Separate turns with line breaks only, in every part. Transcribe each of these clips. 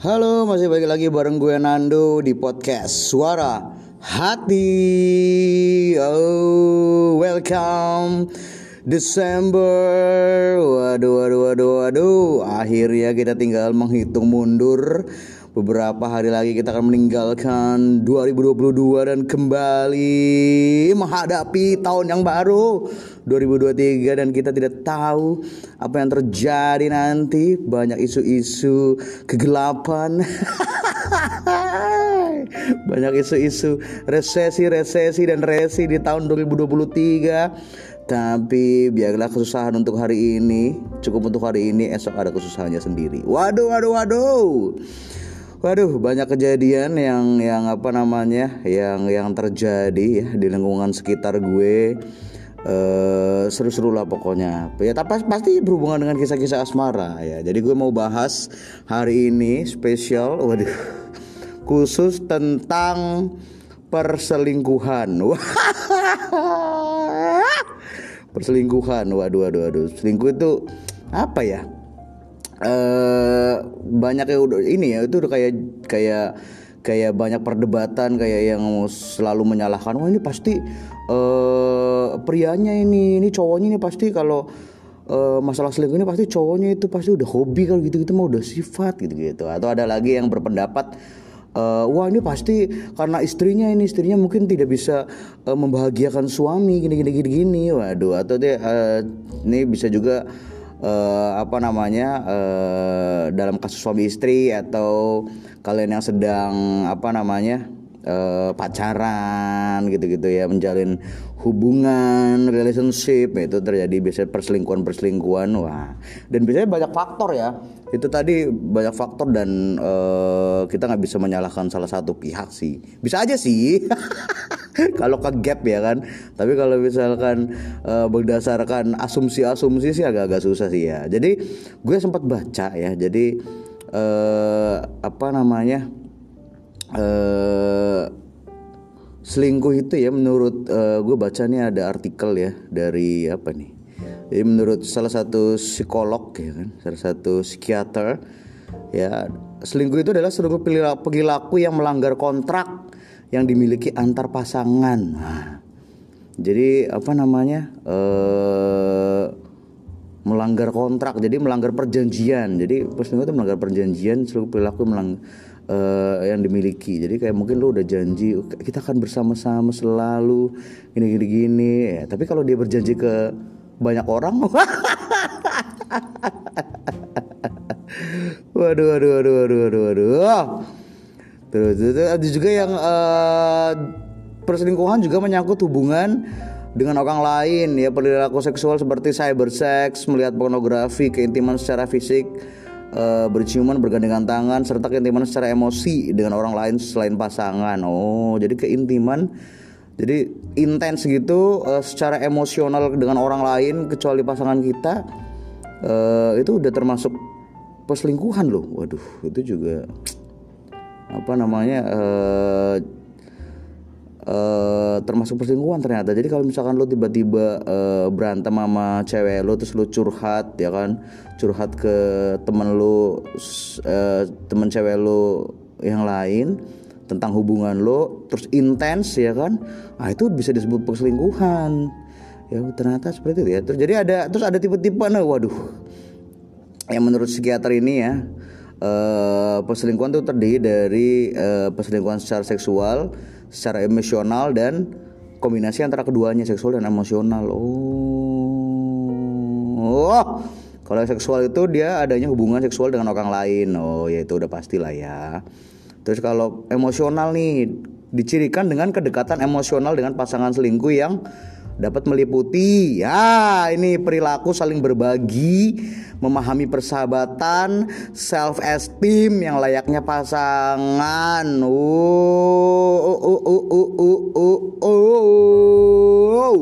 Halo, masih balik lagi bareng gue Nando di podcast Suara Hati. Oh, welcome Desember. Waduh, waduh, waduh, waduh. Akhirnya kita tinggal menghitung mundur. Beberapa hari lagi kita akan meninggalkan 2022 dan kembali menghadapi tahun yang baru 2023 dan kita tidak tahu apa yang terjadi nanti. Banyak isu-isu kegelapan. Banyak isu-isu resesi-resesi dan resi di tahun 2023. Tapi biarlah kesusahan untuk hari ini cukup untuk hari ini, esok ada kesusahannya sendiri. Waduh, waduh, waduh. Waduh, banyak kejadian yang yang apa namanya, yang yang terjadi ya di lingkungan sekitar gue. Uh, seru-seru lah pokoknya. Ya tapi pasti berhubungan dengan kisah-kisah asmara ya. Jadi gue mau bahas hari ini spesial, waduh, khusus tentang perselingkuhan. perselingkuhan, waduh, waduh, waduh. Selingkuh itu apa ya? Uh, banyak ya udah ini ya itu udah kayak kayak kayak banyak perdebatan kayak yang selalu menyalahkan wah ini pasti uh, prianya ini ini cowoknya ini pasti kalau uh, masalah selingkuh ini pasti cowoknya itu pasti udah hobi kalau gitu gitu mau udah sifat gitu gitu atau ada lagi yang berpendapat uh, wah ini pasti karena istrinya ini istrinya mungkin tidak bisa uh, membahagiakan suami gini gini gini gini waduh atau dia uh, ini bisa juga uh, apa namanya uh, dalam kasus suami istri atau kalian yang sedang apa namanya uh, pacaran gitu-gitu ya menjalin hubungan relationship itu terjadi biasanya perselingkuhan perselingkuhan wah. Dan biasanya banyak faktor ya. Itu tadi banyak faktor dan uh, kita nggak bisa menyalahkan salah satu pihak sih. Bisa aja sih. Kalau ke gap ya kan. Tapi kalau misalkan uh, berdasarkan asumsi-asumsi sih agak-agak susah sih ya. Jadi gue sempat baca ya. Jadi uh, apa namanya uh, selingkuh itu ya menurut uh, gue baca nih ada artikel ya dari apa nih jadi menurut salah satu psikolog ya kan salah satu psikiater ya selingkuh itu adalah seluruh perilaku yang melanggar kontrak yang dimiliki antar pasangan. Nah, jadi apa namanya eh, melanggar kontrak, jadi melanggar perjanjian. Jadi perselingkuhan itu melanggar perjanjian seluruh perilaku melang uh, yang dimiliki. Jadi kayak mungkin lo udah janji kita akan bersama-sama selalu gini gini gini. Ya, tapi kalau dia berjanji ke banyak orang, waduh waduh waduh waduh waduh waduh. Terus, ada juga yang uh, perselingkuhan juga menyangkut hubungan dengan orang lain ya perilaku seksual seperti cyber sex, melihat pornografi, keintiman secara fisik, uh, berciuman, bergandengan tangan serta keintiman secara emosi dengan orang lain selain pasangan. Oh, jadi keintiman jadi intens gitu uh, secara emosional dengan orang lain kecuali pasangan kita uh, itu udah termasuk perselingkuhan loh. Waduh, itu juga apa namanya uh, uh, termasuk perselingkuhan ternyata. Jadi kalau misalkan lo tiba-tiba uh, berantem sama cewek lo terus lo curhat ya kan? Curhat ke temen lo uh, temen cewek lo yang lain tentang hubungan lo terus intens ya kan? Ah itu bisa disebut perselingkuhan. Ya ternyata seperti itu ya. Terus jadi ada terus ada tipe-tipe nah waduh. Yang menurut psikiater ini ya uh, perselingkuhan itu terdiri dari uh, perselingkuhan secara seksual, secara emosional dan kombinasi antara keduanya seksual dan emosional. Oh, oh. kalau seksual itu dia adanya hubungan seksual dengan orang lain. Oh, ya itu udah pastilah ya. Terus kalau emosional nih dicirikan dengan kedekatan emosional dengan pasangan selingkuh yang dapat meliputi ya ini perilaku saling berbagi, memahami persahabatan, self esteem yang layaknya pasangan. Uh, uh, uh, uh, uh, uh, uh, uh.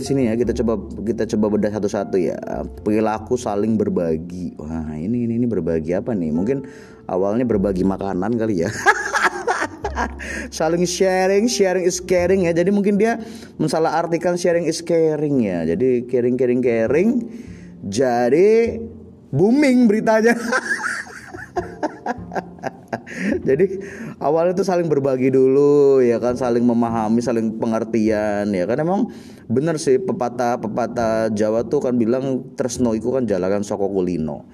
Sini ya kita coba kita coba bedah satu-satu ya perilaku saling berbagi. Wah ini ini ini berbagi apa nih? Mungkin awalnya berbagi makanan kali ya. saling sharing sharing is caring ya. Jadi mungkin dia mensalah artikan sharing is caring ya. Jadi caring caring caring jadi booming beritanya. Jadi awalnya itu saling berbagi dulu ya kan saling memahami saling pengertian ya kan. Emang bener sih pepatah pepatah Jawa tuh kan bilang tresno itu kan jalanan soko kulino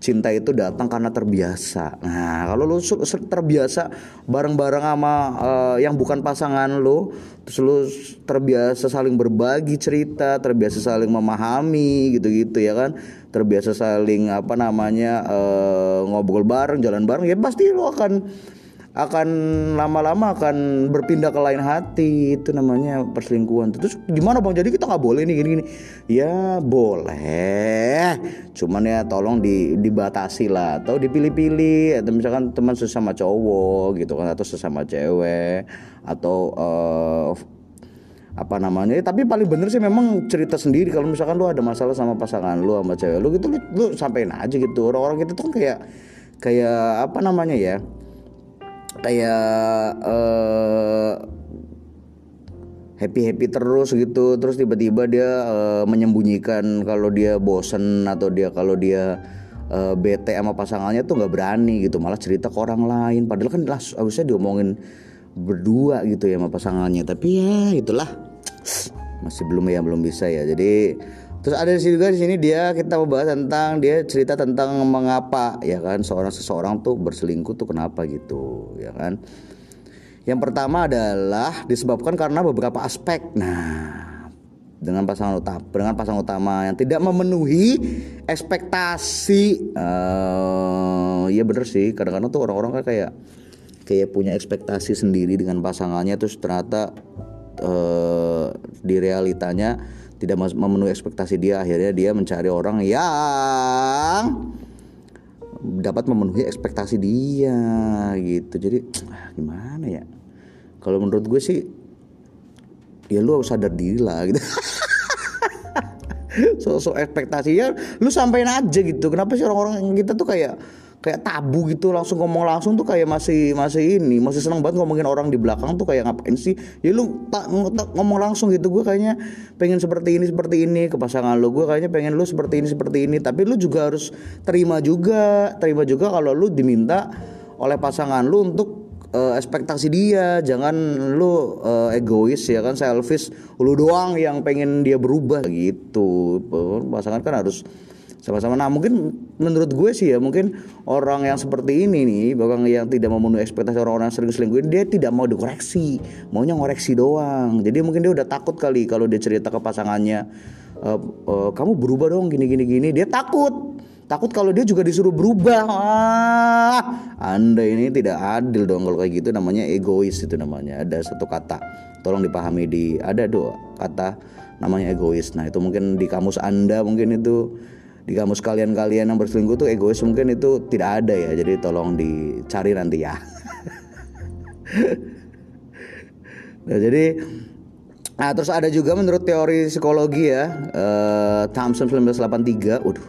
cinta itu datang karena terbiasa. Nah, kalau lu terbiasa bareng-bareng sama uh, yang bukan pasangan lu, terus lu terbiasa saling berbagi cerita, terbiasa saling memahami gitu-gitu ya kan, terbiasa saling apa namanya uh, ngobrol bareng, jalan bareng, ya pasti lu akan akan lama-lama akan berpindah ke lain hati itu namanya perselingkuhan. Terus gimana bang? Jadi kita nggak boleh nih gini-gini. Ya boleh. Cuman ya tolong di, dibatasi lah. Atau dipilih-pilih atau misalkan teman sesama cowok gitu kan atau sesama cewek atau uh, apa namanya. Ya, tapi paling bener sih memang cerita sendiri. Kalau misalkan lu ada masalah sama pasangan lu sama cewek lu gitu lu, lu sampein aja gitu. Orang-orang gitu tuh kan kayak kayak apa namanya ya kayak uh, happy happy terus gitu. Terus tiba-tiba dia uh, menyembunyikan kalau dia bosen atau dia kalau dia uh, bete sama pasangannya tuh nggak berani gitu. Malah cerita ke orang lain. Padahal kan harusnya diomongin berdua gitu ya sama pasangannya. Tapi ya itulah. Masih belum ya belum bisa ya. Jadi Terus ada di sini juga di sini dia kita membahas tentang dia cerita tentang mengapa ya kan seorang seseorang tuh berselingkuh tuh kenapa gitu ya kan. Yang pertama adalah disebabkan karena beberapa aspek. Nah, dengan pasangan utama dengan pasangan utama yang tidak memenuhi ekspektasi uh, ya bener sih kadang-kadang tuh orang-orang kan kayak kayak punya ekspektasi sendiri dengan pasangannya terus ternyata uh, di realitanya tidak memenuhi ekspektasi dia. Akhirnya dia mencari orang yang dapat memenuhi ekspektasi dia gitu. Jadi ah, gimana ya? Kalau menurut gue sih ya lu harus sadar diri lah gitu. So, so ekspektasinya lu sampein aja gitu. Kenapa sih orang-orang kita tuh kayak kayak tabu gitu langsung ngomong langsung tuh kayak masih masih ini masih senang banget ngomongin orang di belakang tuh kayak ngapain sih? Ya lu tak ngomong langsung gitu gue kayaknya pengen seperti ini seperti ini ke pasangan lu gue kayaknya pengen lu seperti ini seperti ini. Tapi lu juga harus terima juga terima juga kalau lu diminta oleh pasangan lu untuk uh, ekspektasi dia. Jangan lu uh, egois ya kan selfish lu doang yang pengen dia berubah gitu. Pasangan kan harus sama-sama. Nah mungkin menurut gue sih ya mungkin orang yang seperti ini nih bahkan yang tidak memenuhi ekspektasi orang-orang sering selingkuh dia tidak mau dikoreksi. Maunya ngoreksi doang. Jadi mungkin dia udah takut kali kalau dia cerita ke pasangannya e, e, kamu berubah dong gini gini gini. Dia takut. Takut kalau dia juga disuruh berubah. Ah, anda ini tidak adil dong kalau kayak gitu. Namanya egois itu namanya. Ada satu kata tolong dipahami di ada dua kata namanya egois. Nah itu mungkin di kamus anda mungkin itu di kamus kalian-kalian yang berselingkuh tuh egois mungkin itu tidak ada ya jadi tolong dicari nanti ya. Nah jadi nah terus ada juga menurut teori psikologi ya uh, Thompson 1983 waduh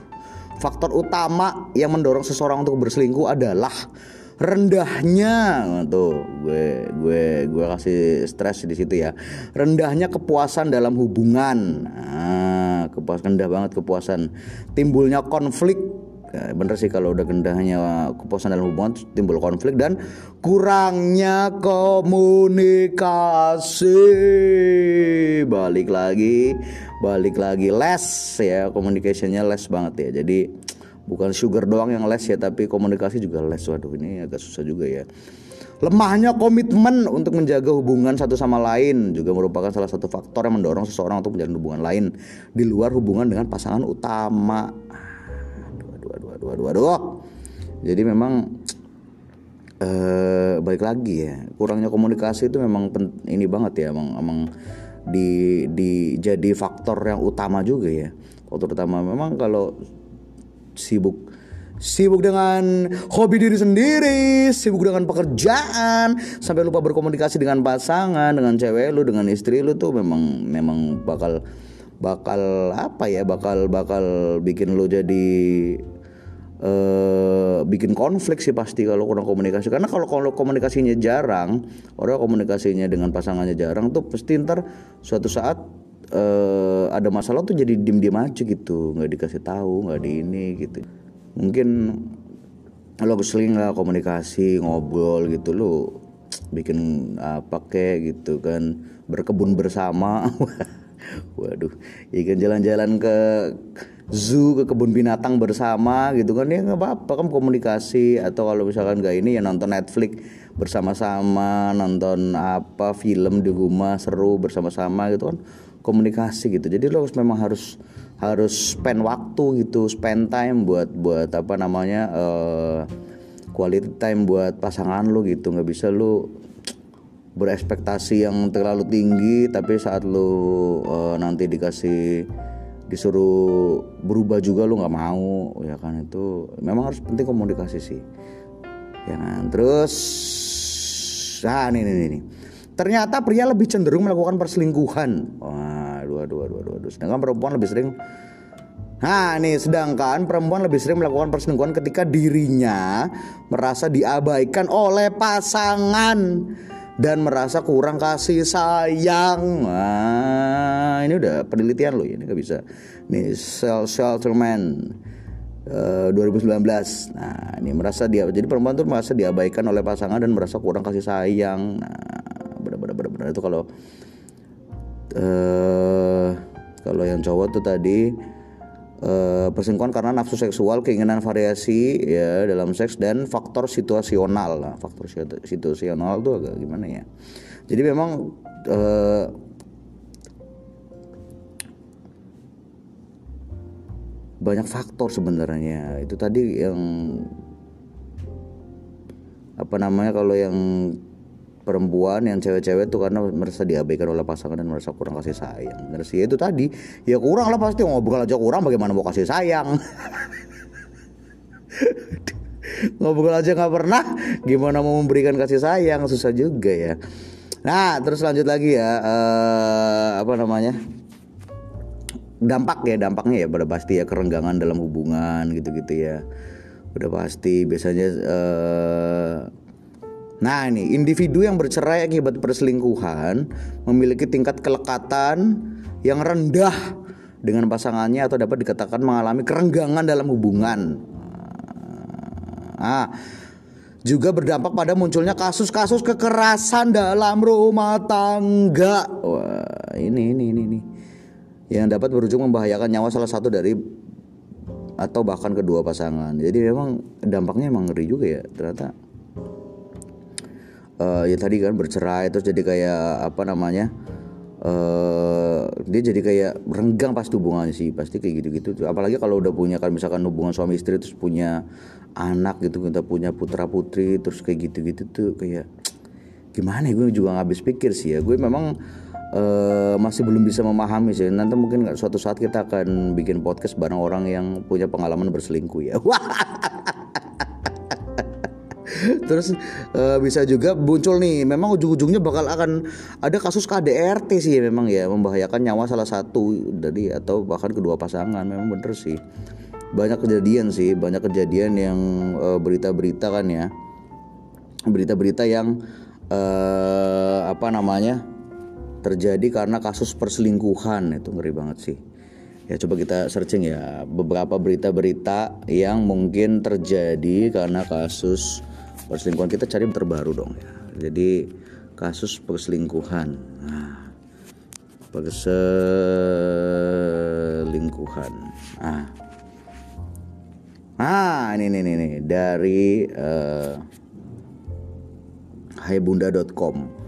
faktor utama yang mendorong seseorang untuk berselingkuh adalah rendahnya. Tuh gue gue gue kasih stres di situ ya. Rendahnya kepuasan dalam hubungan. Nah, kepuasan rendah banget kepuasan. Timbulnya konflik. Ya, bener sih kalau udah rendahnya kepuasan dalam hubungan timbul konflik dan kurangnya komunikasi. Balik lagi balik lagi. Les ya komunikasinya les banget ya. Jadi bukan sugar doang yang les ya tapi komunikasi juga les. Waduh ini agak susah juga ya. Lemahnya komitmen untuk menjaga hubungan satu sama lain juga merupakan salah satu faktor yang mendorong seseorang untuk menjalin hubungan lain di luar hubungan dengan pasangan utama. Aduh aduh aduh aduh aduh, aduh. jadi memang eh, balik lagi ya kurangnya komunikasi itu memang pen, ini banget ya emang emang di di jadi faktor yang utama juga ya. Faktor utama memang kalau sibuk sibuk dengan hobi diri sendiri, sibuk dengan pekerjaan, sampai lupa berkomunikasi dengan pasangan, dengan cewek lu, dengan istri lu tuh memang memang bakal bakal apa ya, bakal bakal bikin lu jadi uh, bikin konflik sih pasti kalau kurang komunikasi. Karena kalau kalau komunikasinya jarang, orang komunikasinya dengan pasangannya jarang tuh pasti ntar suatu saat uh, ada masalah tuh jadi diem diem aja gitu. Nggak dikasih tahu nggak di ini gitu. Mungkin lo sering lah komunikasi ngobrol gitu lo bikin apa kek gitu kan. Berkebun bersama. Waduh ikan jalan-jalan ke zoo ke kebun binatang bersama gitu kan. Ya nggak apa-apa kan komunikasi. Atau kalau misalkan nggak ini ya nonton Netflix bersama-sama nonton apa film di rumah seru bersama-sama gitu kan komunikasi gitu. Jadi lo memang harus harus spend waktu gitu spend time buat buat apa namanya uh, quality time buat pasangan lu gitu. Nggak bisa lu berespektasi yang terlalu tinggi tapi saat lu uh, nanti dikasih disuruh berubah juga lu nggak mau ya kan? Itu memang harus penting komunikasi sih. Ya kan? Terus nah ini ini ini ternyata pria lebih cenderung melakukan perselingkuhan wah dua dua dua dua sedangkan perempuan lebih sering Nah ini sedangkan perempuan lebih sering melakukan perselingkuhan ketika dirinya merasa diabaikan oleh pasangan dan merasa kurang kasih sayang. Nah, ini udah penelitian loh ini nggak bisa. Nih Sel Shelterman uh, 2019. Nah ini merasa dia jadi perempuan tuh merasa diabaikan oleh pasangan dan merasa kurang kasih sayang. Nah benar-benar benar itu kalau uh, kalau yang cowok tuh tadi uh, perselingkuhan karena nafsu seksual, keinginan variasi ya dalam seks dan faktor situasional. Nah, faktor situasional itu agak gimana ya? Jadi memang uh, banyak faktor sebenarnya. Itu tadi yang apa namanya kalau yang perempuan yang cewek-cewek tuh karena merasa diabaikan oleh pasangan dan merasa kurang kasih sayang. Dan sih itu tadi ya kurang lah pasti ngobrol aja kurang bagaimana mau kasih sayang. ngobrol aja nggak pernah gimana mau memberikan kasih sayang susah juga ya. Nah terus lanjut lagi ya uh, apa namanya dampak ya dampaknya ya pada pasti ya kerenggangan dalam hubungan gitu-gitu ya udah pasti biasanya uh, Nah ini individu yang bercerai akibat perselingkuhan memiliki tingkat kelekatan yang rendah dengan pasangannya atau dapat dikatakan mengalami kerenggangan dalam hubungan. Nah, juga berdampak pada munculnya kasus-kasus kekerasan dalam rumah tangga. Wah, ini ini ini ini yang dapat berujung membahayakan nyawa salah satu dari atau bahkan kedua pasangan. Jadi memang dampaknya emang ngeri juga ya ternyata uh, ya tadi kan bercerai terus jadi kayak apa namanya uh, dia jadi kayak renggang pas hubungannya sih pasti kayak gitu-gitu apalagi kalau udah punya kan misalkan hubungan suami istri terus punya anak gitu kita punya putra putri terus kayak gitu-gitu tuh kayak gimana ya gue juga nggak habis pikir sih ya. Gue memang uh, masih belum bisa memahami sih. Nanti mungkin suatu saat kita akan bikin podcast bareng orang yang punya pengalaman berselingkuh ya Terus uh, bisa juga muncul nih, memang ujung-ujungnya bakal akan ada kasus KDRT sih memang ya membahayakan nyawa salah satu dari atau bahkan kedua pasangan. Memang bener sih. Banyak kejadian sih, banyak kejadian yang uh, berita-berita kan ya. Berita-berita yang uh, apa namanya? terjadi karena kasus perselingkuhan itu ngeri banget sih ya coba kita searching ya beberapa berita-berita yang mungkin terjadi karena kasus perselingkuhan kita cari yang terbaru dong ya. Jadi kasus perselingkuhan. Nah, perselingkuhan. Ah ah ini nih nih dari uh, haybunda.com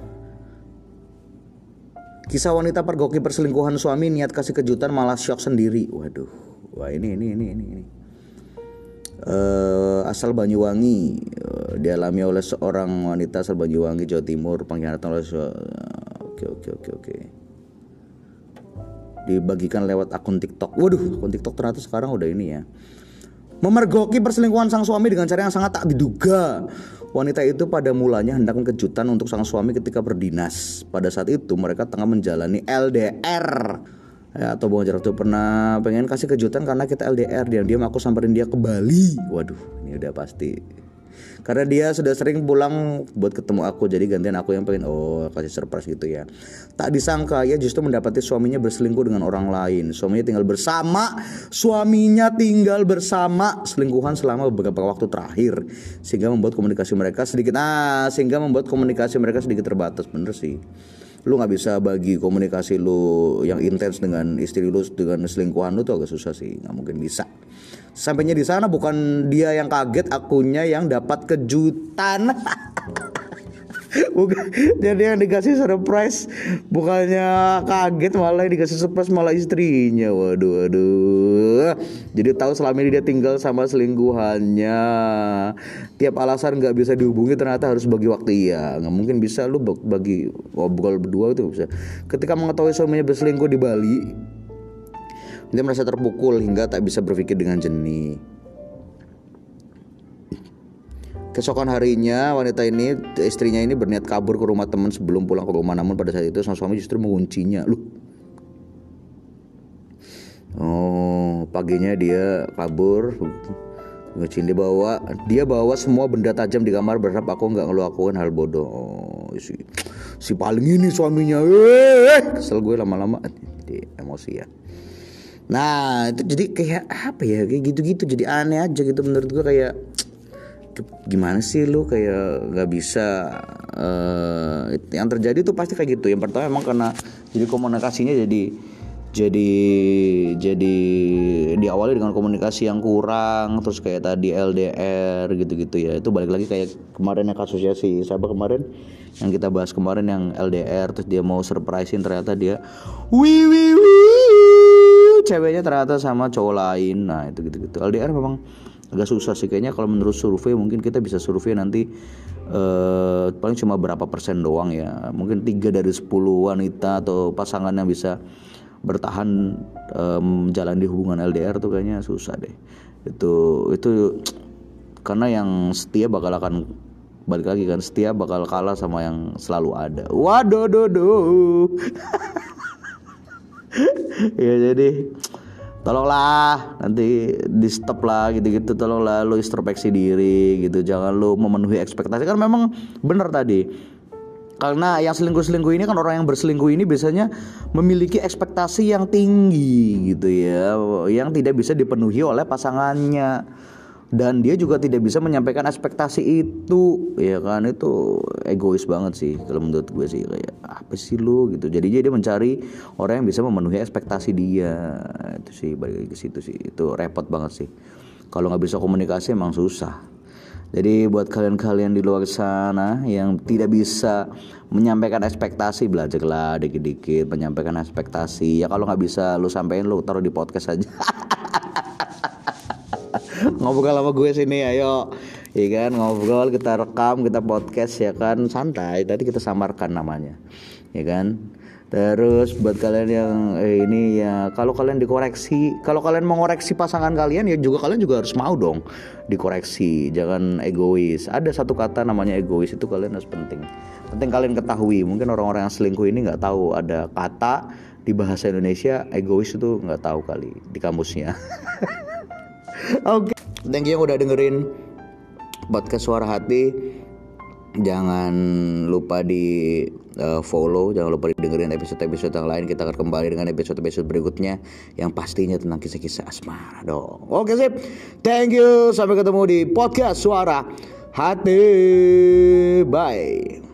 Kisah wanita pergoki perselingkuhan suami niat kasih kejutan malah shock sendiri. Waduh, wah ini ini ini ini. ini. Uh, asal Banyuwangi dialami oleh seorang wanita asal Banyuwangi Jawa Timur pengkhianatan oleh oke oke oke oke dibagikan lewat akun TikTok. Waduh, akun TikTok ternyata sekarang udah ini ya. Memergoki perselingkuhan sang suami dengan cara yang sangat tak diduga. Wanita itu pada mulanya hendak kejutan untuk sang suami ketika berdinas. Pada saat itu mereka tengah menjalani LDR ya, atau Bang Jarak tuh pernah pengen kasih kejutan karena kita LDR dia dia aku samperin dia ke Bali waduh ini udah pasti karena dia sudah sering pulang buat ketemu aku jadi gantian aku yang pengen oh kasih surprise gitu ya. Tak disangka ia justru mendapati suaminya berselingkuh dengan orang lain. Suaminya tinggal bersama suaminya tinggal bersama selingkuhan selama beberapa waktu terakhir. Sehingga membuat komunikasi mereka sedikit ah sehingga membuat komunikasi mereka sedikit terbatas. Bener sih. Lu nggak bisa bagi komunikasi lu yang intens dengan istri lu dengan selingkuhan lu tuh agak susah sih. Nggak mungkin bisa sampainya di sana bukan dia yang kaget akunya yang dapat kejutan. Bukan jadi yang dikasih surprise. Bukannya kaget malah yang dikasih surprise malah istrinya. Waduh waduh. Jadi tahu selama ini dia tinggal sama selingkuhannya. Tiap alasan nggak bisa dihubungi ternyata harus bagi waktu. Iya nggak mungkin bisa lu bagi ngobrol berdua itu bisa. Ketika mengetahui suaminya berselingkuh di Bali dia merasa terpukul hingga tak bisa berpikir dengan jernih Keesokan harinya wanita ini istrinya ini berniat kabur ke rumah teman sebelum pulang ke rumah namun pada saat itu sang suami justru menguncinya. Lu. Oh, paginya dia kabur Ngecin dia bawa dia bawa semua benda tajam di kamar berharap aku nggak ngelakuin hal bodoh. Oh, si si paling ini suaminya. Eh, kesel gue lama-lama emosi ya. Nah, itu jadi kayak apa ya? Kayak gitu-gitu jadi aneh aja gitu menurut gue kayak gimana sih lu? Kayak nggak bisa uh, yang terjadi tuh pasti kayak gitu. Yang pertama emang karena jadi komunikasinya jadi jadi jadi diawali dengan komunikasi yang kurang terus kayak tadi LDR gitu-gitu ya. Itu balik lagi kayak kemarin yang kasusnya si siapa kemarin yang kita bahas kemarin yang LDR terus dia mau surprisein ternyata dia wih wih wih ceweknya ternyata sama cowok lain. Nah itu gitu-gitu. LDR memang agak susah sih kayaknya. Kalau menurut survei mungkin kita bisa survei nanti eh, paling cuma berapa persen doang ya. Mungkin tiga dari 10 wanita atau pasangan yang bisa bertahan um, jalan di hubungan LDR tuh kayaknya susah deh. Itu itu karena yang setia bakal akan balik lagi kan. Setia bakal kalah sama yang selalu ada. Waduh ya jadi tolonglah nanti di stop lah gitu-gitu. Tolonglah lu introspeksi diri gitu. Jangan lu memenuhi ekspektasi. Kan memang benar tadi. Karena yang selingkuh-selingkuh ini kan orang yang berselingkuh ini biasanya memiliki ekspektasi yang tinggi gitu ya. Yang tidak bisa dipenuhi oleh pasangannya dan dia juga tidak bisa menyampaikan ekspektasi itu ya kan? Itu egois banget sih kalau menurut gue sih. Kayak apa sih lu? Gitu. Jadi dia mencari orang yang bisa memenuhi ekspektasi dia. Itu sih balik ke situ sih. Itu repot banget sih. Kalau nggak bisa komunikasi emang susah. Jadi buat kalian-kalian di luar sana yang tidak bisa menyampaikan ekspektasi belajarlah dikit-dikit menyampaikan ekspektasi. Ya kalau nggak bisa lu sampein lu taruh di podcast aja ngobrol sama gue sini ayo Iya kan ngobrol kita rekam kita podcast ya kan santai tadi kita samarkan namanya ya kan Terus buat kalian yang eh, ini ya kalau kalian dikoreksi, kalau kalian mengoreksi pasangan kalian ya juga kalian juga harus mau dong dikoreksi. Jangan egois. Ada satu kata namanya egois itu kalian harus penting. Penting kalian ketahui. Mungkin orang-orang yang selingkuh ini nggak tahu ada kata di bahasa Indonesia egois itu nggak tahu kali di kamusnya. Oke. okay. Thank you yang udah dengerin podcast suara hati. Jangan lupa di uh, follow, jangan lupa dengerin episode-episode yang lain. Kita akan kembali dengan episode-episode berikutnya yang pastinya tentang kisah-kisah asmara dong. Oke sip. Thank you. Sampai ketemu di podcast suara hati. Bye.